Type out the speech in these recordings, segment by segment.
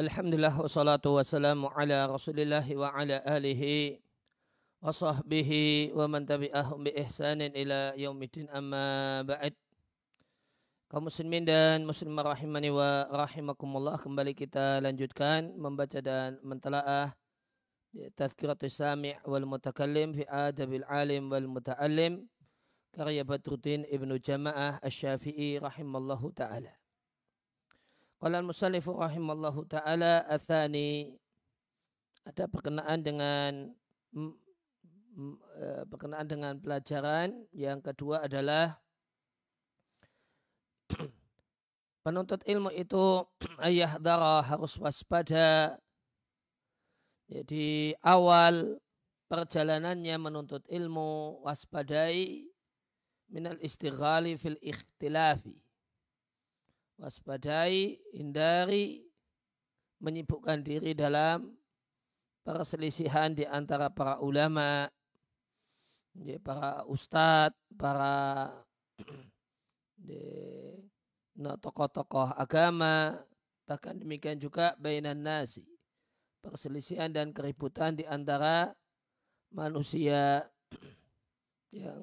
Alhamdulillah wassalatu wassalamu ala rasulillah wa ala alihi wa sahbihi wa man tabi'ahum bi ihsanin ila yaumidin amma ba'd. Kaum muslimin dan muslimah rahimani wa rahimakumullah kembali kita lanjutkan membaca dan mentelaah tazkiratus sami' wal mutakallim fi adabil alim wal muta'allim karya Badruddin Ibnu Jama'ah Asy-Syafi'i rahimallahu taala Qala al-musannif rahimallahu taala atsani ada berkenaan dengan e, berkenaan dengan pelajaran. Yang kedua adalah penuntut ilmu itu ayah darah harus waspada. Jadi awal perjalanannya menuntut ilmu waspadai minal istighali fil ikhtilafi waspadai, hindari menyibukkan diri dalam perselisihan di antara para ulama, para ustadz, para tokoh-tokoh agama, bahkan demikian juga bainan nasi. Perselisihan dan keributan di antara manusia yang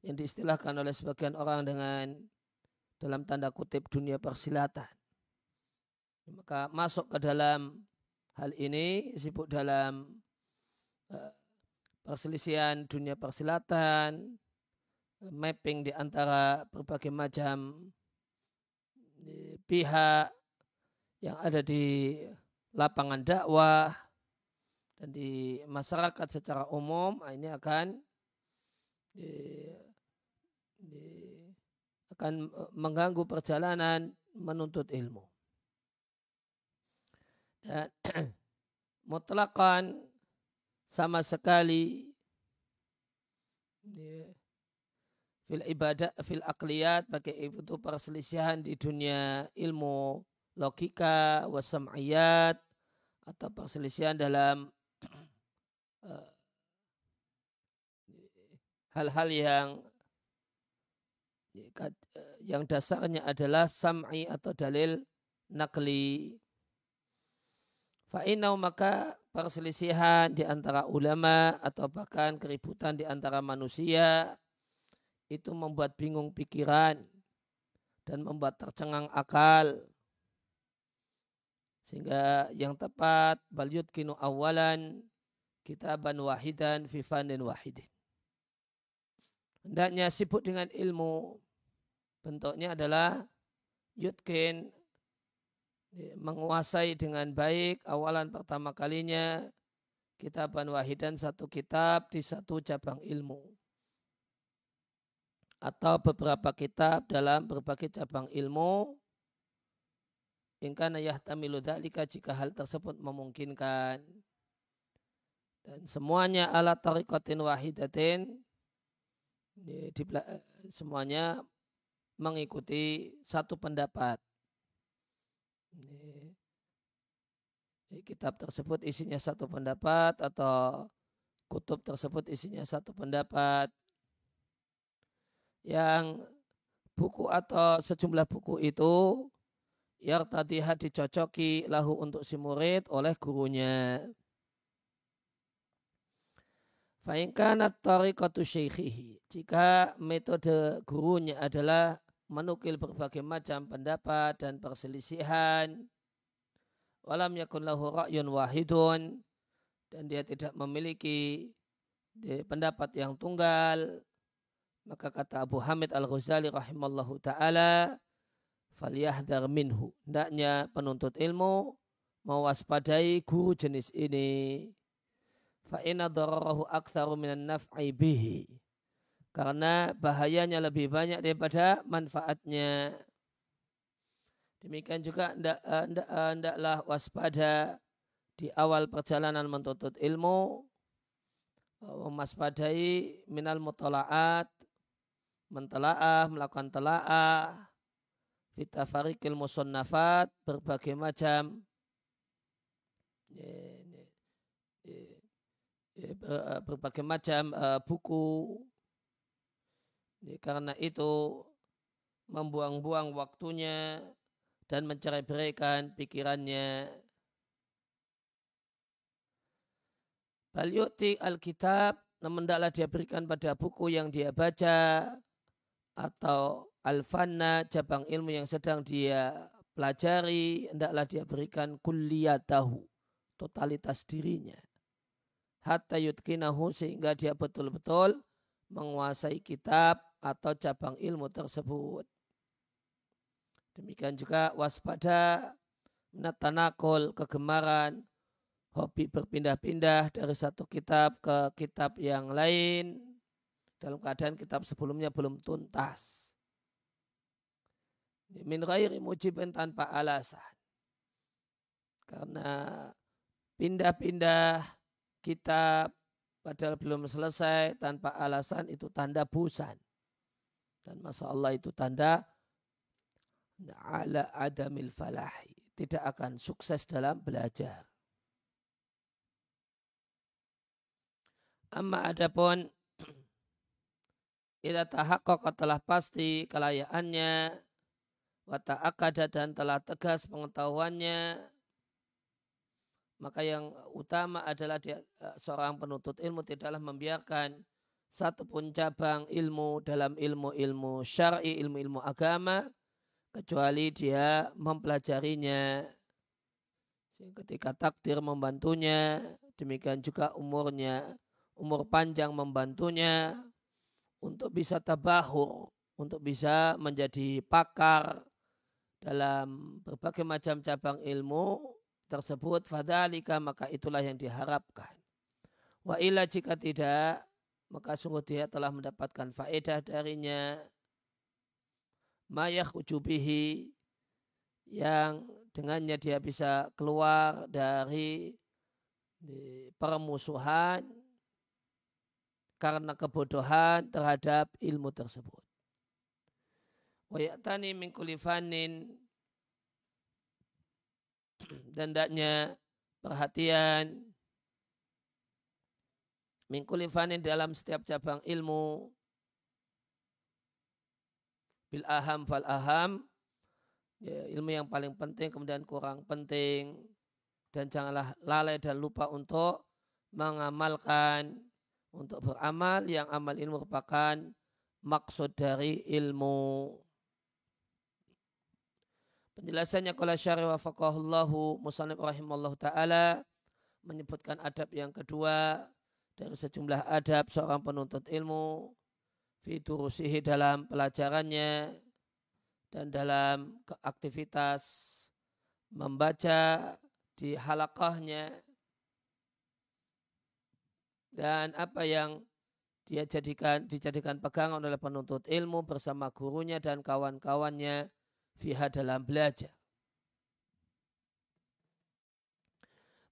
yang diistilahkan oleh sebagian orang dengan dalam tanda kutip dunia persilatan. Maka masuk ke dalam hal ini sibuk dalam uh, perselisihan dunia persilatan, mapping di antara berbagai macam pihak yang ada di lapangan dakwah dan di masyarakat secara umum nah ini akan akan e, mengganggu perjalanan menuntut ilmu. Dan mutlakan sama sekali fil ibadah fil akliyat bagi itu perselisihan di dunia ilmu logika wasam'iyat atau perselisihan dalam e, hal-hal yang Eh, yang dasarnya adalah sam'i atau dalil nakli. Fa'inau maka perselisihan di antara ulama atau bahkan keributan di antara manusia itu membuat bingung pikiran dan membuat tercengang akal. Sehingga yang tepat bal kinu awalan kitaban wahidan fi fanin wahidin. Hendaknya sibuk dengan ilmu bentuknya adalah yutkin. Menguasai dengan baik awalan pertama kalinya kitaban wahidan satu kitab di satu cabang ilmu. Atau beberapa kitab dalam berbagai cabang ilmu. Ingkana yahtamilu dzalika jika hal tersebut memungkinkan. Dan semuanya ala tariqatin wahidatin. Di, semuanya mengikuti satu pendapat. Kitab tersebut isinya satu pendapat atau kutub tersebut isinya satu pendapat yang buku atau sejumlah buku itu yang tadi dicocoki lahu untuk si murid oleh gurunya. Fa'inkanat tariqatu syekhihi. Jika metode gurunya adalah menukil berbagai macam pendapat dan perselisihan. Walam yakun lahu ra'yun wahidun. Dan dia tidak memiliki pendapat yang tunggal. Maka kata Abu Hamid Al-Ghazali rahimallahu ta'ala. Falyahdar minhu. Hendaknya penuntut ilmu mewaspadai guru jenis ini. Fa'ina dararahu aktsaru minan naf'i bihi karena bahayanya lebih banyak daripada manfaatnya. Demikian juga hendaklah eh, waspada di awal perjalanan menuntut ilmu, memaspadai minal mutalaat, mentelaah, melakukan telaah, fitafarikil musonnafat, berbagai macam. Berbagai macam eh, Ya, karena itu membuang-buang waktunya dan mencerai-berikan pikirannya. Balyuti alkitab, namun tidaklah dia berikan pada buku yang dia baca atau Alfana cabang ilmu yang sedang dia pelajari, hendaklah dia berikan kulliyatahu, totalitas dirinya. Hatta yutkinahu sehingga dia betul-betul menguasai kitab atau cabang ilmu tersebut. Demikian juga waspada natanakul kegemaran hobi berpindah-pindah dari satu kitab ke kitab yang lain dalam keadaan kitab sebelumnya belum tuntas. Min ghairi mujibin tanpa alasan. Karena pindah-pindah kitab padahal belum selesai tanpa alasan itu tanda busan. Dan masa Allah itu tanda ala adamil falahi. Tidak akan sukses dalam belajar. Amma adapun Ila tahaqqaqa telah pasti kelayaannya wa ta'akada dan telah tegas pengetahuannya maka yang utama adalah dia, eh, seorang penuntut ilmu tidaklah membiarkan satupun cabang ilmu dalam ilmu-ilmu syar'i, ilmu-ilmu agama kecuali dia mempelajarinya. Ketika takdir membantunya, demikian juga umurnya, umur panjang membantunya untuk bisa tabahur, untuk bisa menjadi pakar dalam berbagai macam cabang ilmu tersebut fadalika maka itulah yang diharapkan. Wa ila jika tidak maka sungguh dia telah mendapatkan faedah darinya mayah ujubihi yang dengannya dia bisa keluar dari permusuhan karena kebodohan terhadap ilmu tersebut. Wayatani min kulifanin dan daknya perhatian Mingkuli fanin dalam setiap cabang ilmu. Bil aham fal aham. Ya, ilmu yang paling penting kemudian kurang penting. Dan janganlah lalai dan lupa untuk mengamalkan. Untuk beramal yang amal ilmu merupakan maksud dari ilmu. Penjelasannya kalau syari wa faqahullahu musanib rahimallahu ta'ala menyebutkan adab yang kedua dari sejumlah adab seorang penuntut ilmu fiturusihi dalam pelajarannya dan dalam aktivitas membaca di halakahnya dan apa yang dia jadikan dijadikan pegangan oleh penuntut ilmu bersama gurunya dan kawan-kawannya fiha dalam belajar.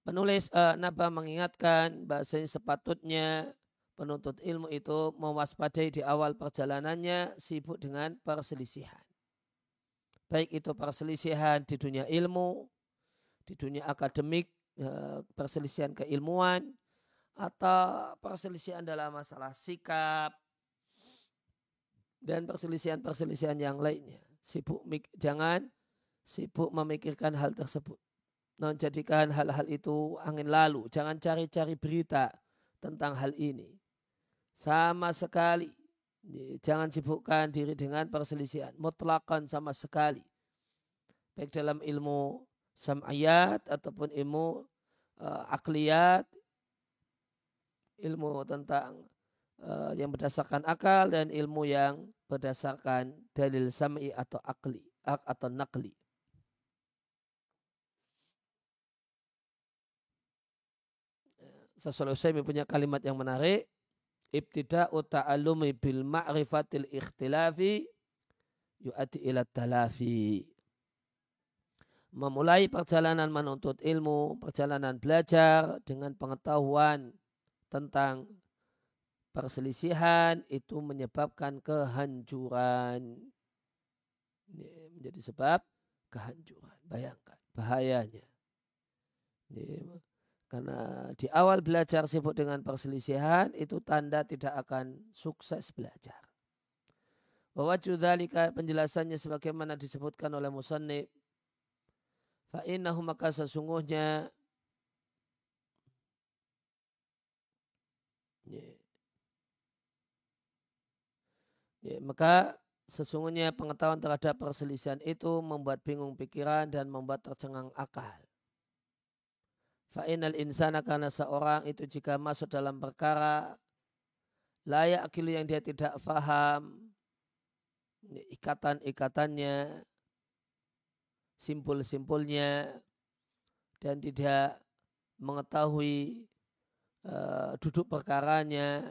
Penulis uh, Naba mengingatkan bahasanya sepatutnya penuntut ilmu itu mewaspadai di awal perjalanannya sibuk dengan perselisihan. Baik itu perselisihan di dunia ilmu, di dunia akademik, uh, perselisihan keilmuan, atau perselisihan dalam masalah sikap, dan perselisihan-perselisihan yang lainnya. Sibuk jangan sibuk memikirkan hal tersebut non jadikan hal-hal itu angin lalu. Jangan cari-cari berita tentang hal ini. Sama sekali. Jangan sibukkan diri dengan perselisihan. Mutlakan sama sekali. Baik dalam ilmu sam'ayat ataupun ilmu uh, akliyat. Ilmu tentang uh, yang berdasarkan akal dan ilmu yang berdasarkan dalil sam'i atau akli atau nakli. Sasul Usaimi punya kalimat yang menarik. Ibtida'u ta'alumi bil ma'rifatil ikhtilafi yu'ati ila talafi. Memulai perjalanan menuntut ilmu, perjalanan belajar dengan pengetahuan tentang perselisihan itu menyebabkan kehancuran. Ini menjadi sebab kehancuran. Bayangkan bahayanya. Ini karena di awal belajar sibuk dengan perselisihan itu tanda tidak akan sukses belajar. Bahwa judalika penjelasannya sebagaimana disebutkan oleh Musannib. Fa'innahu maka sesungguhnya Ya, maka sesungguhnya pengetahuan terhadap perselisihan itu membuat bingung pikiran dan membuat tercengang akal. Fa'inal insana karena seorang itu jika masuk dalam perkara layak akilu yang dia tidak faham ikatan-ikatannya simpul-simpulnya dan tidak mengetahui uh, duduk perkaranya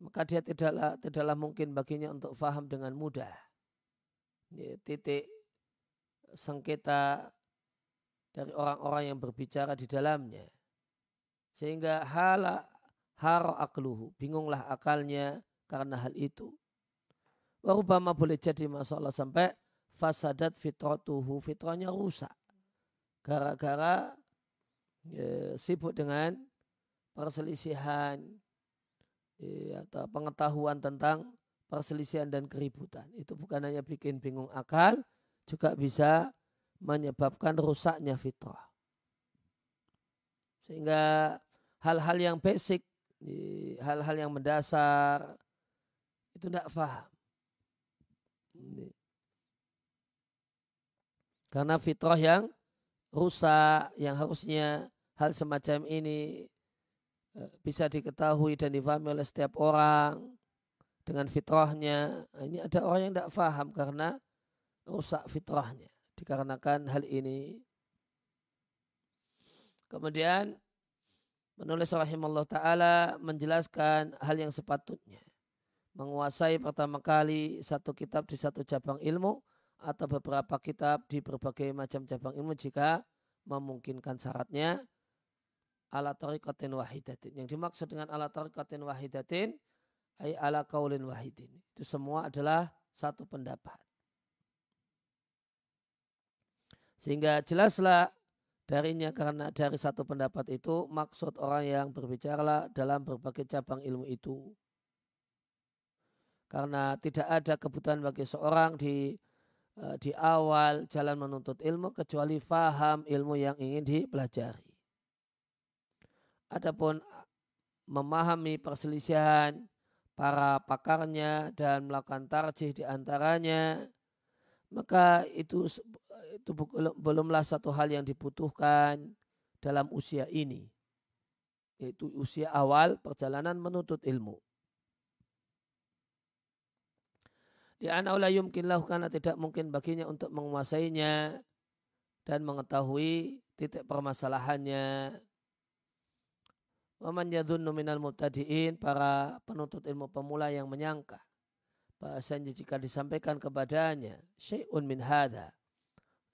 maka dia tidaklah tidaklah mungkin baginya untuk faham dengan mudah. Ya, titik sengketa dari orang-orang yang berbicara di dalamnya. Sehingga hala haro akluhu, bingunglah akalnya karena hal itu. Warubama boleh jadi masalah sampai fasadat fitratuhu, fitranya rusak. Gara-gara ya, sibuk dengan perselisihan, atau pengetahuan tentang perselisihan dan keributan. Itu bukan hanya bikin bingung akal, juga bisa menyebabkan rusaknya fitrah. Sehingga hal-hal yang basic, hal-hal yang mendasar, itu tidak faham. Karena fitrah yang rusak, yang harusnya hal semacam ini bisa diketahui dan difahami oleh setiap orang dengan fitrahnya. Nah, ini ada orang yang tidak faham karena rusak fitrahnya dikarenakan hal ini. Kemudian menulis rahimahullah ta'ala menjelaskan hal yang sepatutnya. Menguasai pertama kali satu kitab di satu cabang ilmu atau beberapa kitab di berbagai macam cabang ilmu jika memungkinkan syaratnya ala tariqatin wahidatin. Yang dimaksud dengan ala tariqatin wahidatin ay ala kaulin wahidin. Itu semua adalah satu pendapat. Sehingga jelaslah darinya karena dari satu pendapat itu maksud orang yang berbicara dalam berbagai cabang ilmu itu. Karena tidak ada kebutuhan bagi seorang di eh, di awal jalan menuntut ilmu kecuali faham ilmu yang ingin dipelajari. Adapun memahami perselisihan para pakarnya dan melakukan tarjih di antaranya, maka itu itu belumlah satu hal yang dibutuhkan dalam usia ini, yaitu usia awal perjalanan menuntut ilmu. Di anaula yumkin karena tidak mungkin baginya untuk menguasainya dan mengetahui titik permasalahannya Waman yadhunnu minal mubtadi'in para penuntut ilmu pemula yang menyangka bahasanya jika disampaikan kepadanya syai'un min hadha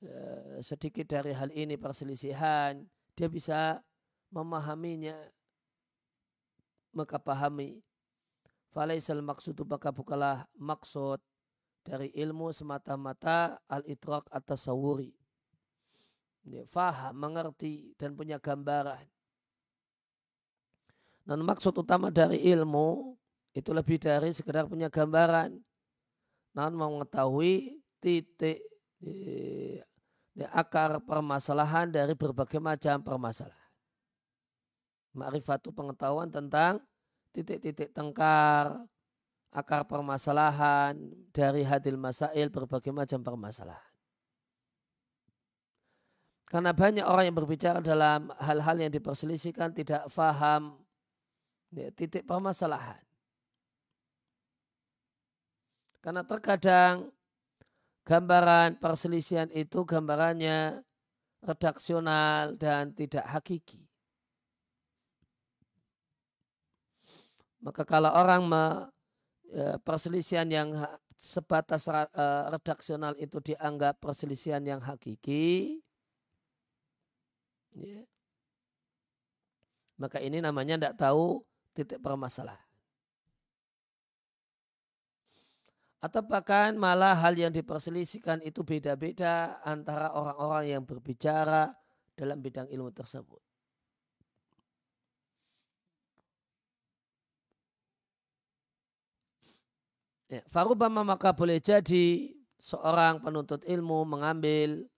e, sedikit dari hal ini perselisihan dia bisa memahaminya maka pahami. Falaisal maksudu maka bukalah maksud dari ilmu semata-mata al-itraq atas sawuri faham, mengerti dan punya gambaran dan maksud utama dari ilmu itu lebih dari sekedar punya gambaran. Namun mengetahui titik di, di akar permasalahan dari berbagai macam permasalahan. Ma'rifatu pengetahuan tentang titik-titik tengkar, akar permasalahan dari hadil masail berbagai macam permasalahan. Karena banyak orang yang berbicara dalam hal-hal yang diperselisihkan tidak faham ya, titik permasalahan. Karena terkadang gambaran perselisihan itu gambarannya redaksional dan tidak hakiki. Maka kalau orang me, ya, perselisihan yang sebatas uh, redaksional itu dianggap perselisihan yang hakiki, ya, maka ini namanya tidak tahu titik permasalahan. Atau bahkan malah hal yang diperselisihkan itu beda-beda antara orang-orang yang berbicara dalam bidang ilmu tersebut. Ya, Farubama maka boleh jadi seorang penuntut ilmu mengambil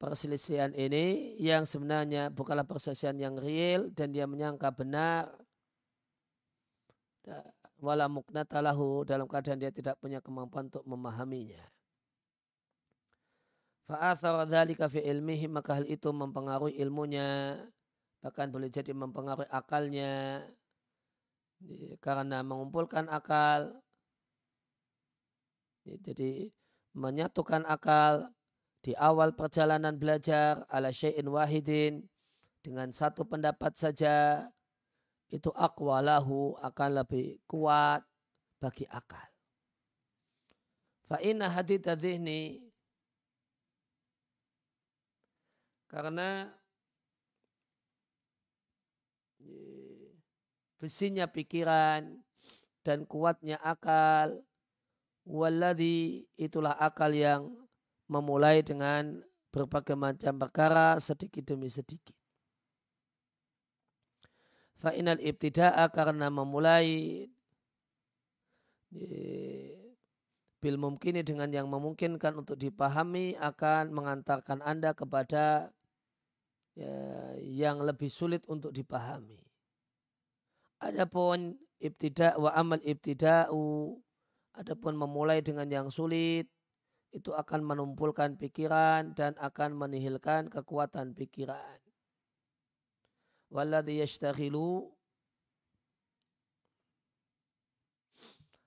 perselisihan ini yang sebenarnya bukanlah perselisihan yang real dan dia menyangka benar wala muknatalahu dalam keadaan dia tidak punya kemampuan untuk memahaminya. Fa'athara dzalika fi ilmihi maka hal itu mempengaruhi ilmunya bahkan boleh jadi mempengaruhi akalnya karena mengumpulkan akal jadi menyatukan akal di awal perjalanan belajar ala syai'in wahidin dengan satu pendapat saja itu akwalahu akan lebih kuat bagi akal. Fa'inna hadith dhihni karena besinya pikiran dan kuatnya akal waladi itulah akal yang memulai dengan berbagai macam perkara sedikit demi sedikit. Fa'inal ibtida'a karena memulai bil mungkini dengan yang memungkinkan untuk dipahami akan mengantarkan Anda kepada ya, yang lebih sulit untuk dipahami. Adapun ibtida wa amal ibtida'u adapun memulai dengan yang sulit itu akan menumpulkan pikiran dan akan menihilkan kekuatan pikiran. Walladhi yashtaghilu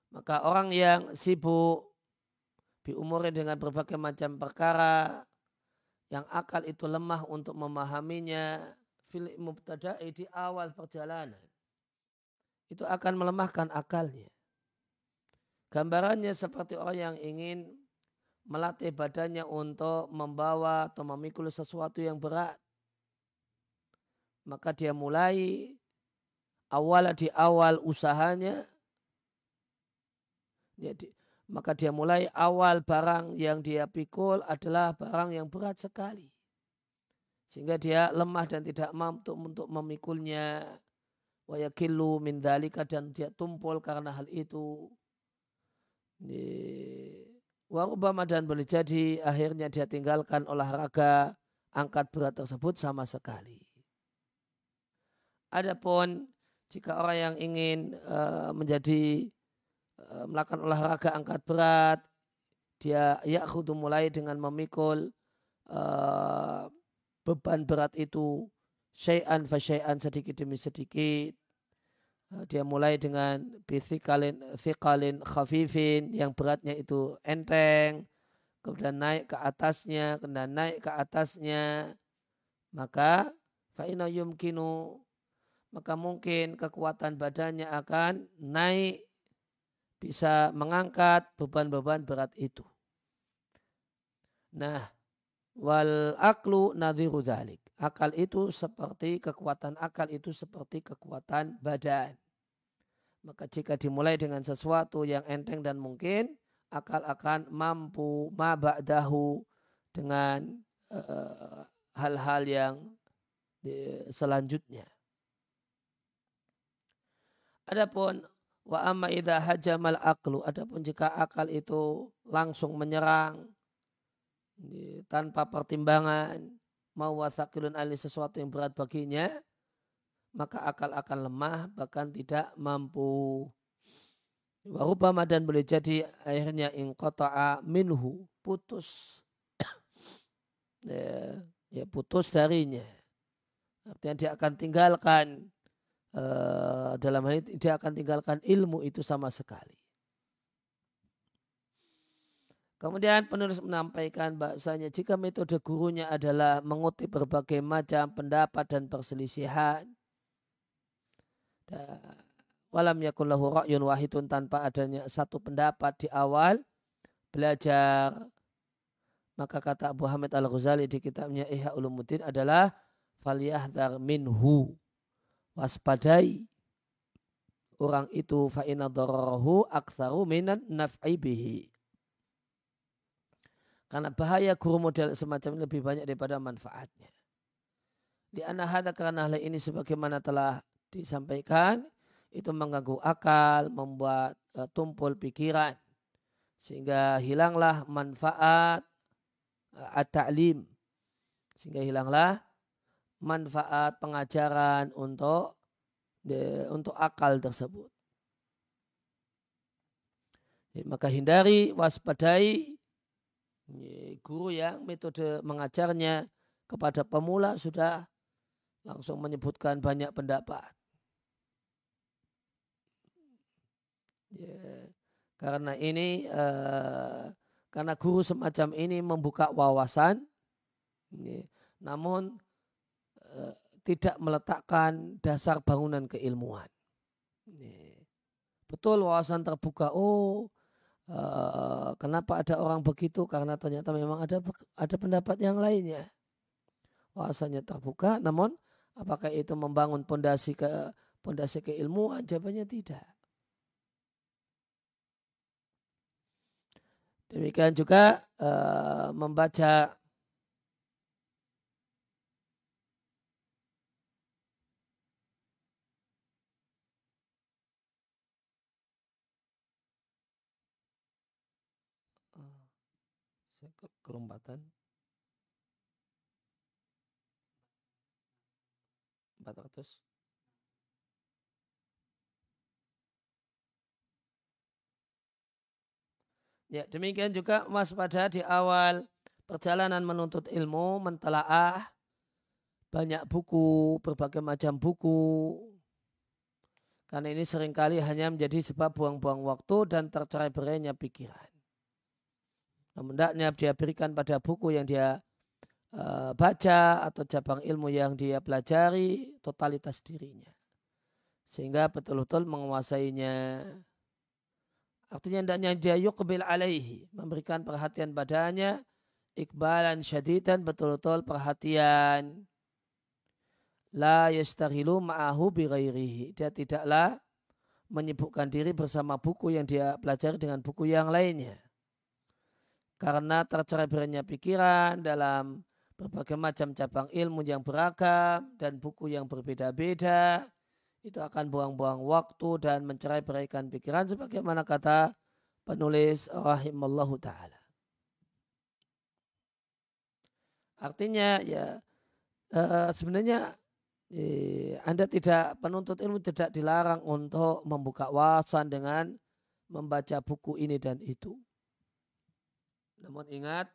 maka orang yang sibuk diumurin dengan berbagai macam perkara yang akal itu lemah untuk memahaminya fil mubtada'i di awal perjalanan itu akan melemahkan akalnya. Gambarannya seperti orang yang ingin melatih badannya untuk membawa atau memikul sesuatu yang berat. Maka dia mulai awal di awal usahanya jadi, maka dia mulai awal barang yang dia pikul adalah barang yang berat sekali. Sehingga dia lemah dan tidak mampu untuk memikulnya. Wayakilu min dalika dan dia tumpul karena hal itu. Warubama dan boleh jadi akhirnya dia tinggalkan olahraga angkat berat tersebut sama sekali. Adapun jika orang yang ingin uh, menjadi Eh, melakukan olahraga angkat berat, dia yakhudu mulai dengan memikul uh, beban berat itu syai'an fa syai'an sedikit demi sedikit. Uh, dia mulai dengan bithikalin thikalin khafifin yang beratnya itu enteng, kemudian naik ke atasnya, kemudian naik ke atasnya, maka fa'ina yumkinu maka mungkin kekuatan badannya akan naik bisa mengangkat beban-beban berat itu. Nah, wal aklu nadhiru dhalik. Akal itu seperti kekuatan akal itu seperti kekuatan badan. Maka jika dimulai dengan sesuatu yang enteng dan mungkin, akal akan mampu ma ba'dahu dengan eh, hal-hal uh, yang di, selanjutnya. Adapun Wa amma idha hajamal aklu. Adapun jika akal itu langsung menyerang tanpa pertimbangan mau wasakilun ali sesuatu yang berat baginya maka akal akan lemah bahkan tidak mampu. Warubama dan boleh jadi akhirnya ingkota'a minhu putus. Ya, ya putus darinya. Artinya dia akan tinggalkan uh, dalam hal ini dia akan tinggalkan ilmu itu sama sekali. Kemudian penulis menampaikan bahasanya jika metode gurunya adalah mengutip berbagai macam pendapat dan perselisihan. Walam yakullahu ra'yun wahidun tanpa adanya satu pendapat di awal belajar. Maka kata Abu Hamid Al-Ghazali di kitabnya Ihya Ulumuddin adalah falyahdhar minhu waspadai orang itu fa'ina darahu aksaru minan naf'i bihi. Karena bahaya guru model semacam ini lebih banyak daripada manfaatnya. Di anahada karena hal ini sebagaimana telah disampaikan, itu mengganggu akal, membuat uh, tumpul pikiran. Sehingga hilanglah manfaat uh, at-ta'lim. Sehingga hilanglah manfaat pengajaran untuk de, untuk akal tersebut. Maka hindari, waspadai guru yang metode mengajarnya kepada pemula sudah langsung menyebutkan banyak pendapat. Ya, karena ini uh, karena guru semacam ini membuka wawasan, ya, namun tidak meletakkan dasar bangunan keilmuan. Betul wawasan terbuka. Oh, uh, kenapa ada orang begitu? Karena ternyata memang ada ada pendapat yang lainnya. Wawasannya terbuka, namun apakah itu membangun pondasi ke pondasi keilmuan? Jawabannya tidak. Demikian juga uh, membaca kelompatan 400 Ya, demikian juga waspada di awal perjalanan menuntut ilmu, mentelaah banyak buku, berbagai macam buku. Karena ini sering kali hanya menjadi sebab buang-buang waktu dan tercerai berainya pikiran. Namun tidaknya dia berikan pada buku yang dia uh, baca atau cabang ilmu yang dia pelajari totalitas dirinya. Sehingga betul-betul menguasainya. Artinya hendaknya dia yukbil alaihi. Memberikan perhatian padanya. Ikbalan syadidan betul-betul perhatian. La yastahilu ma'ahu bighairihi. Dia tidaklah menyibukkan diri bersama buku yang dia pelajari dengan buku yang lainnya. Karena tercerai beranya pikiran dalam berbagai macam cabang ilmu yang beragam dan buku yang berbeda-beda itu akan buang-buang waktu dan mencerai beraikan pikiran sebagaimana kata penulis rahimallahu taala. Artinya ya uh, sebenarnya eh, Anda tidak penuntut ilmu tidak dilarang untuk membuka wawasan dengan membaca buku ini dan itu. Namun ingat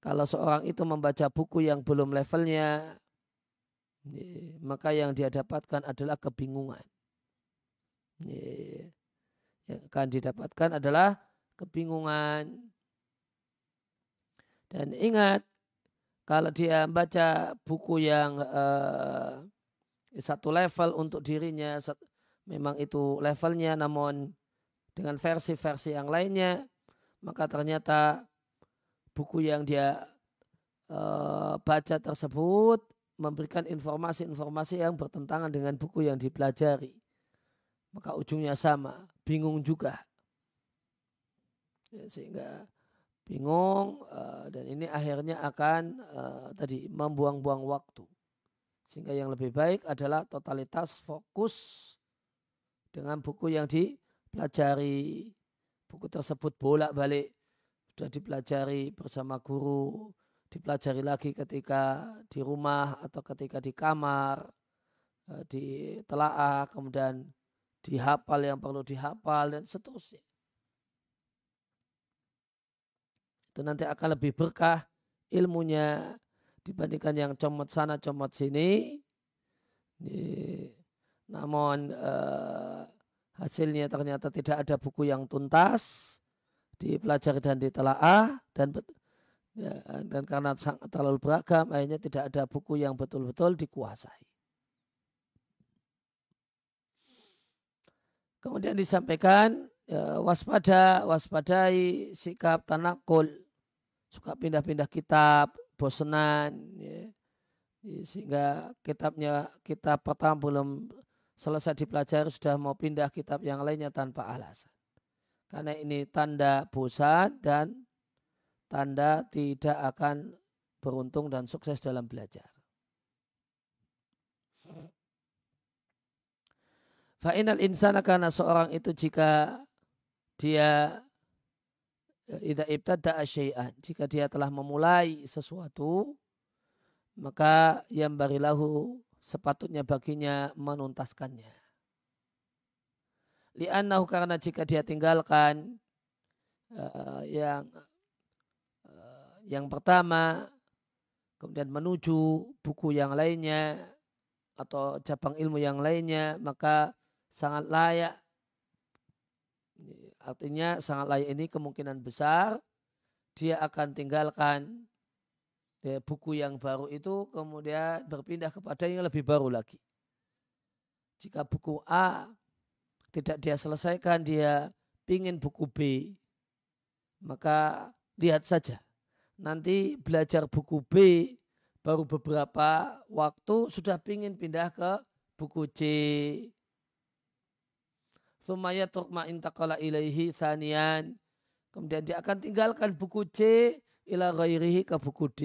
kalau seorang itu membaca buku yang belum levelnya maka yang dia dapatkan adalah kebingungan. Yang akan didapatkan adalah kebingungan. Dan ingat, kalau dia membaca buku yang uh, satu level untuk dirinya, memang itu levelnya, namun dengan versi-versi yang lainnya, maka ternyata buku yang dia uh, baca tersebut memberikan informasi-informasi yang bertentangan dengan buku yang dipelajari. Maka ujungnya sama, bingung juga. Ya, sehingga bingung uh, dan ini akhirnya akan uh, tadi membuang-buang waktu. Sehingga yang lebih baik adalah totalitas fokus dengan buku yang dipelajari. Buku tersebut bolak-balik sudah dipelajari bersama guru, dipelajari lagi ketika di rumah atau ketika di kamar, eh, di telaah, kemudian dihafal yang perlu dihafal dan seterusnya. Itu nanti akan lebih berkah ilmunya dibandingkan yang comot sana comot sini. Namun eh, hasilnya ternyata tidak ada buku yang tuntas dipelajari dan ditelaah dan ya, dan karena sangat terlalu beragam akhirnya tidak ada buku yang betul-betul dikuasai. Kemudian disampaikan ya, waspada, waspadai sikap tanakul, suka pindah-pindah kitab, bosenan, ya. sehingga kitabnya kitab pertama belum selesai dipelajari sudah mau pindah kitab yang lainnya tanpa alasan. Karena ini tanda bosan dan tanda tidak akan beruntung dan sukses dalam belajar. Fa'inal insana karena seorang itu jika dia ida ibtada syai'an jika dia telah memulai sesuatu maka yang barilahu sepatutnya baginya menuntaskannya. Li'annahu karena jika dia tinggalkan uh, yang uh, yang pertama kemudian menuju buku yang lainnya atau cabang ilmu yang lainnya maka sangat layak. Artinya sangat layak ini kemungkinan besar dia akan tinggalkan ya, buku yang baru itu kemudian berpindah kepada yang lebih baru lagi. Jika buku A tidak dia selesaikan, dia pingin buku B, maka lihat saja. Nanti belajar buku B baru beberapa waktu sudah pingin pindah ke buku C. Sumaya tukma intakala ilaihi thanian. Kemudian dia akan tinggalkan buku C ila ghairihi ke buku D.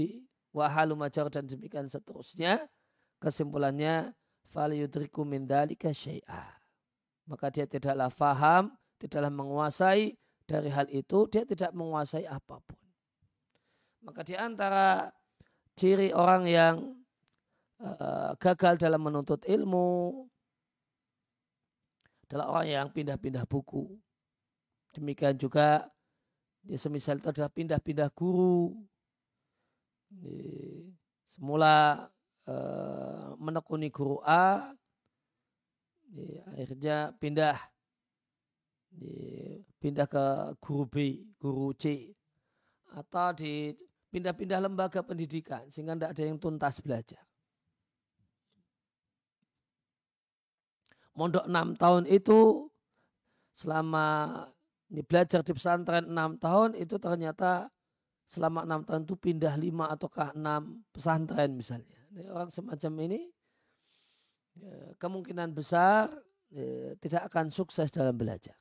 Wahalu majar dan demikian seterusnya. Kesimpulannya fal yudriku min dalika syai'ah maka dia tidaklah faham, tidaklah menguasai dari hal itu, dia tidak menguasai apa pun. Maka di antara ciri orang yang uh, gagal dalam menuntut ilmu adalah orang yang pindah-pindah buku. Demikian juga di semisal itu adalah pindah-pindah guru. Di, semula uh, menekuni guru A, di, akhirnya pindah di, pindah ke guru B, guru C atau di pindah-pindah lembaga pendidikan sehingga tidak ada yang tuntas belajar. Mondok enam tahun itu selama ini belajar di pesantren enam tahun itu ternyata selama enam tahun itu pindah lima ataukah enam pesantren misalnya. orang semacam ini Ya, kemungkinan besar ya, tidak akan sukses dalam belajar.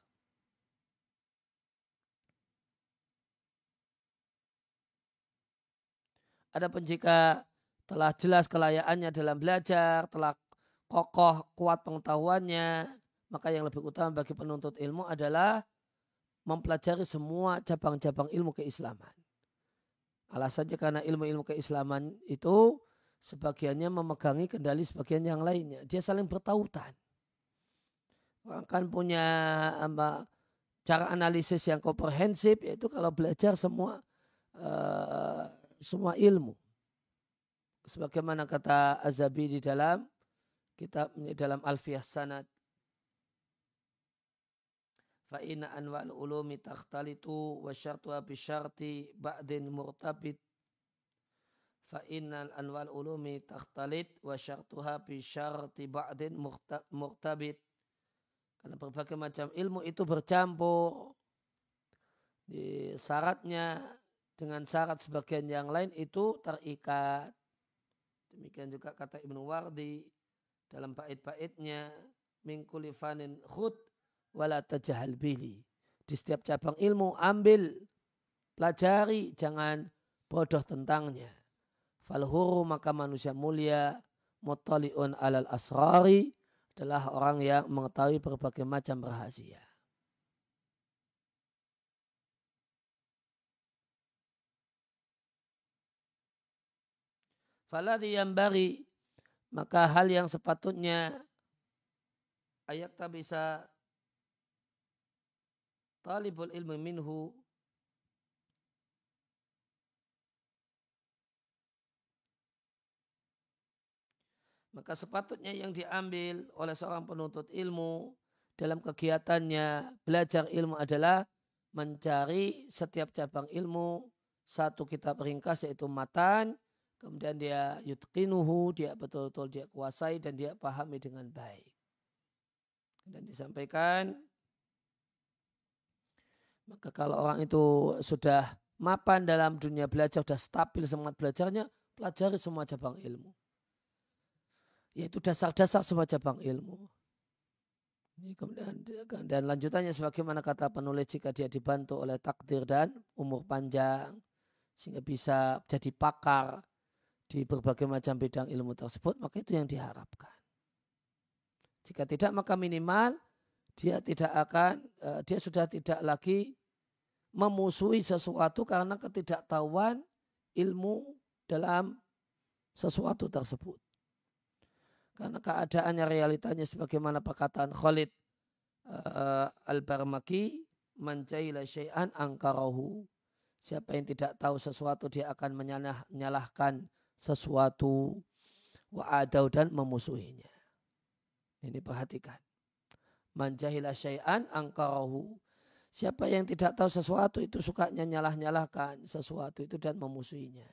Adapun jika telah jelas kelayakannya dalam belajar, telah kokoh kuat pengetahuannya, maka yang lebih utama bagi penuntut ilmu adalah mempelajari semua cabang-cabang ilmu keislaman. Alasannya karena ilmu-ilmu keislaman itu sebagiannya memegangi kendali sebagian yang lainnya. Dia saling bertautan. Akan punya apa, cara analisis yang komprehensif yaitu kalau belajar semua uh, semua ilmu. Sebagaimana kata Azabi di dalam kitab dalam Alfiyah Sanad. Fa'ina anwa'al ulumi takhtalitu wa syartuha bisyarti ba'din murtabit. Fa innal anwal ulumi takhtalit bi ba'din karena berbagai macam ilmu itu bercampur di syaratnya dengan syarat sebagian yang lain itu terikat. Demikian juga kata Ibnu Wardi dalam bait-baitnya min kulli fanin khud wala di setiap cabang ilmu ambil pelajari jangan bodoh tentangnya Falhuru maka manusia mulia mutaliun alal asrari adalah orang yang mengetahui berbagai macam rahasia. Faladi yang bari maka hal yang sepatutnya ayat tak bisa talibul ilmu minhu. Maka sepatutnya yang diambil oleh seorang penuntut ilmu dalam kegiatannya belajar ilmu adalah mencari setiap cabang ilmu satu kitab ringkas yaitu matan. Kemudian dia yutqinuhu dia betul-betul dia kuasai dan dia pahami dengan baik. Dan disampaikan maka kalau orang itu sudah mapan dalam dunia belajar sudah stabil semangat belajarnya pelajari semua cabang ilmu yaitu dasar-dasar semua cabang ilmu. Kemudian dan lanjutannya sebagaimana kata penulis jika dia dibantu oleh takdir dan umur panjang sehingga bisa jadi pakar di berbagai macam bidang ilmu tersebut maka itu yang diharapkan. Jika tidak maka minimal dia tidak akan eh, dia sudah tidak lagi memusuhi sesuatu karena ketidaktahuan ilmu dalam sesuatu tersebut. Karena keadaannya realitanya sebagaimana perkataan Khalid uh, Al-Barmaki manjaila syai'an angkarahu. Siapa yang tidak tahu sesuatu dia akan menyalahkan sesuatu wa'adau dan memusuhinya. Ini perhatikan. Manjahila syai'an angkarahu. Siapa yang tidak tahu sesuatu itu sukanya nyalah-nyalahkan sesuatu itu dan memusuhinya.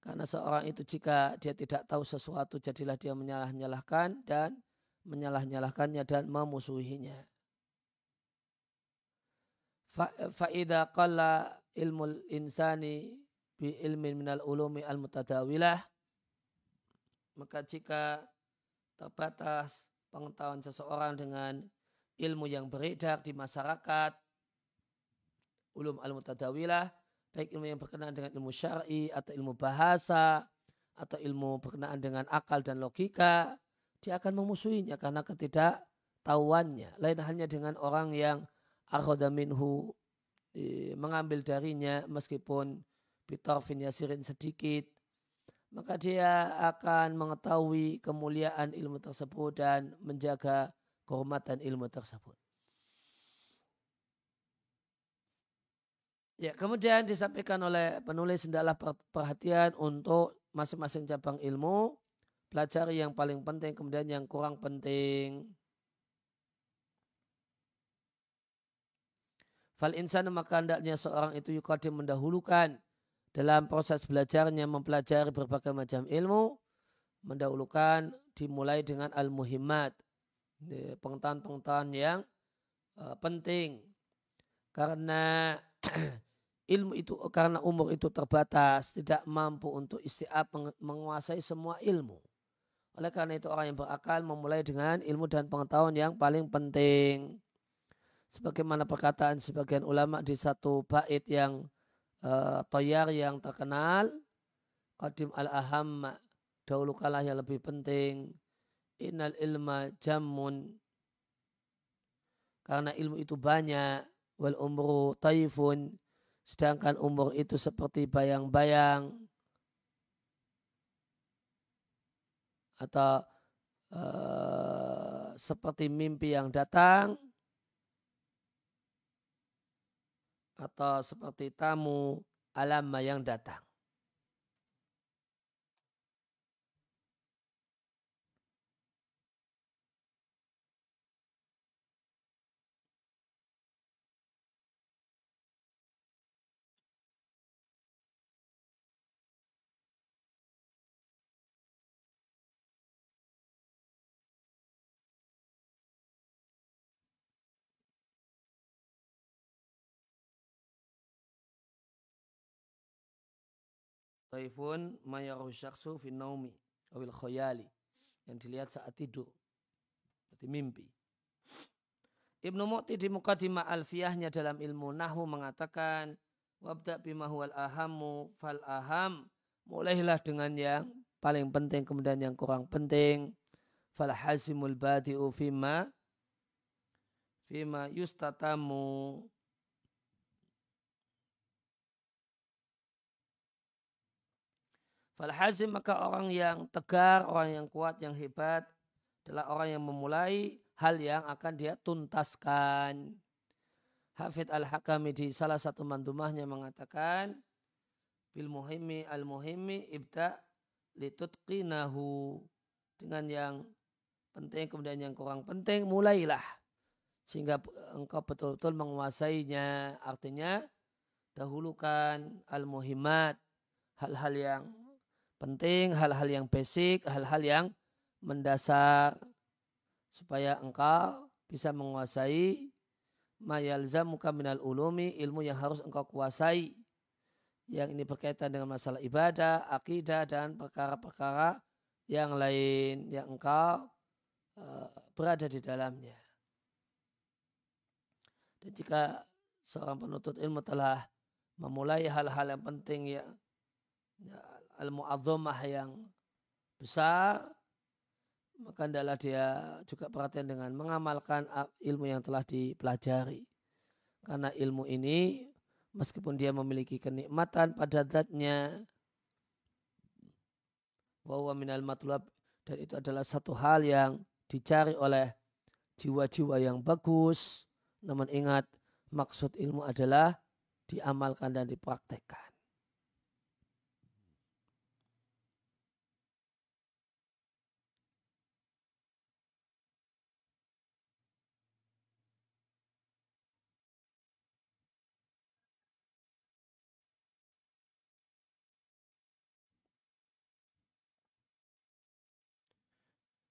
Karena seorang itu jika dia tidak tahu sesuatu jadilah dia menyalah-nyalahkan dan menyalah-nyalahkannya dan memusuhinya. Fa'idha qalla ilmu insani bi ilmin minal ulumi al mutadawilah maka jika terbatas pengetahuan seseorang dengan ilmu yang beredar di masyarakat ulum al mutadawilah baik ilmu yang berkenaan dengan ilmu syar'i atau ilmu bahasa atau ilmu berkenaan dengan akal dan logika, dia akan memusuhinya karena ketidaktahuannya. Lain halnya dengan orang yang akhoda minhu mengambil darinya meskipun bitarfin yasirin sedikit maka dia akan mengetahui kemuliaan ilmu tersebut dan menjaga kehormatan ilmu tersebut. Ya, kemudian disampaikan oleh penulis hendaklah perhatian untuk masing-masing cabang ilmu, pelajari yang paling penting, kemudian yang kurang penting. Fal insan maka hendaknya seorang itu yukadim mendahulukan dalam proses belajarnya mempelajari berbagai macam ilmu, mendahulukan dimulai dengan al-muhimmat, pengetahuan-pengetahuan yang uh, penting. Karena ilmu itu karena umur itu terbatas tidak mampu untuk istiab menguasai semua ilmu. Oleh karena itu orang yang berakal memulai dengan ilmu dan pengetahuan yang paling penting. Sebagaimana perkataan sebagian ulama di satu bait yang uh, toyar yang terkenal. Qadim al-aham dahulu kalah yang lebih penting. Innal ilma jamun. Karena ilmu itu banyak. Wal umru taifun Sedangkan umur itu seperti bayang-bayang atau uh, seperti mimpi yang datang atau seperti tamu alam yang datang. Taifun mayaruh syaksu fin naumi awil khoyali yang dilihat saat tidur. Berarti mimpi. Ibnu Mu'ti di Muqaddimah Alfiyahnya dalam ilmu Nahu mengatakan wabda bima huwal ahamu fal aham. Mulailah dengan yang paling penting kemudian yang kurang penting. Fal hasimul badi'u fima fima yustatamu Falhazim maka orang yang tegar, orang yang kuat, yang hebat adalah orang yang memulai hal yang akan dia tuntaskan. Hafid al-Hakami di salah satu mandumahnya mengatakan bil muhimmi al muhimmi ibda litutqinahu. Dengan yang penting kemudian yang kurang penting mulailah. Sehingga engkau betul-betul menguasainya. Artinya dahulukan al muhimmat hal-hal yang penting, hal-hal yang basic, hal-hal yang mendasar supaya engkau bisa menguasai mayalzamuka minal ulumi ilmu yang harus engkau kuasai yang ini berkaitan dengan masalah ibadah, akidah dan perkara-perkara yang lain yang engkau uh, berada di dalamnya. Dan jika seorang penuntut ilmu telah memulai hal-hal yang penting ya, ya al-mu'azzamah yang besar maka adalah dia juga perhatian dengan mengamalkan ilmu yang telah dipelajari. Karena ilmu ini meskipun dia memiliki kenikmatan pada zatnya bahwa minal matlab dan itu adalah satu hal yang dicari oleh jiwa-jiwa yang bagus. Namun ingat maksud ilmu adalah diamalkan dan dipraktekkan.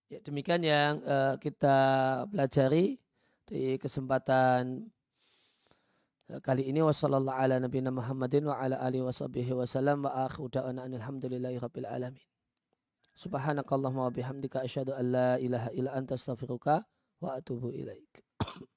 Ya, demikian yang uh, kita pelajari di kesempatan uh, kali ini wasallallahu ala nabiyina Muhammadin wa ala alihi washabihi wasallam wa alhamdulillahi rabbil alamin. Subhanakallahumma wa bihamdika asyhadu an la ilaha illa anta astaghfiruka wa atubu.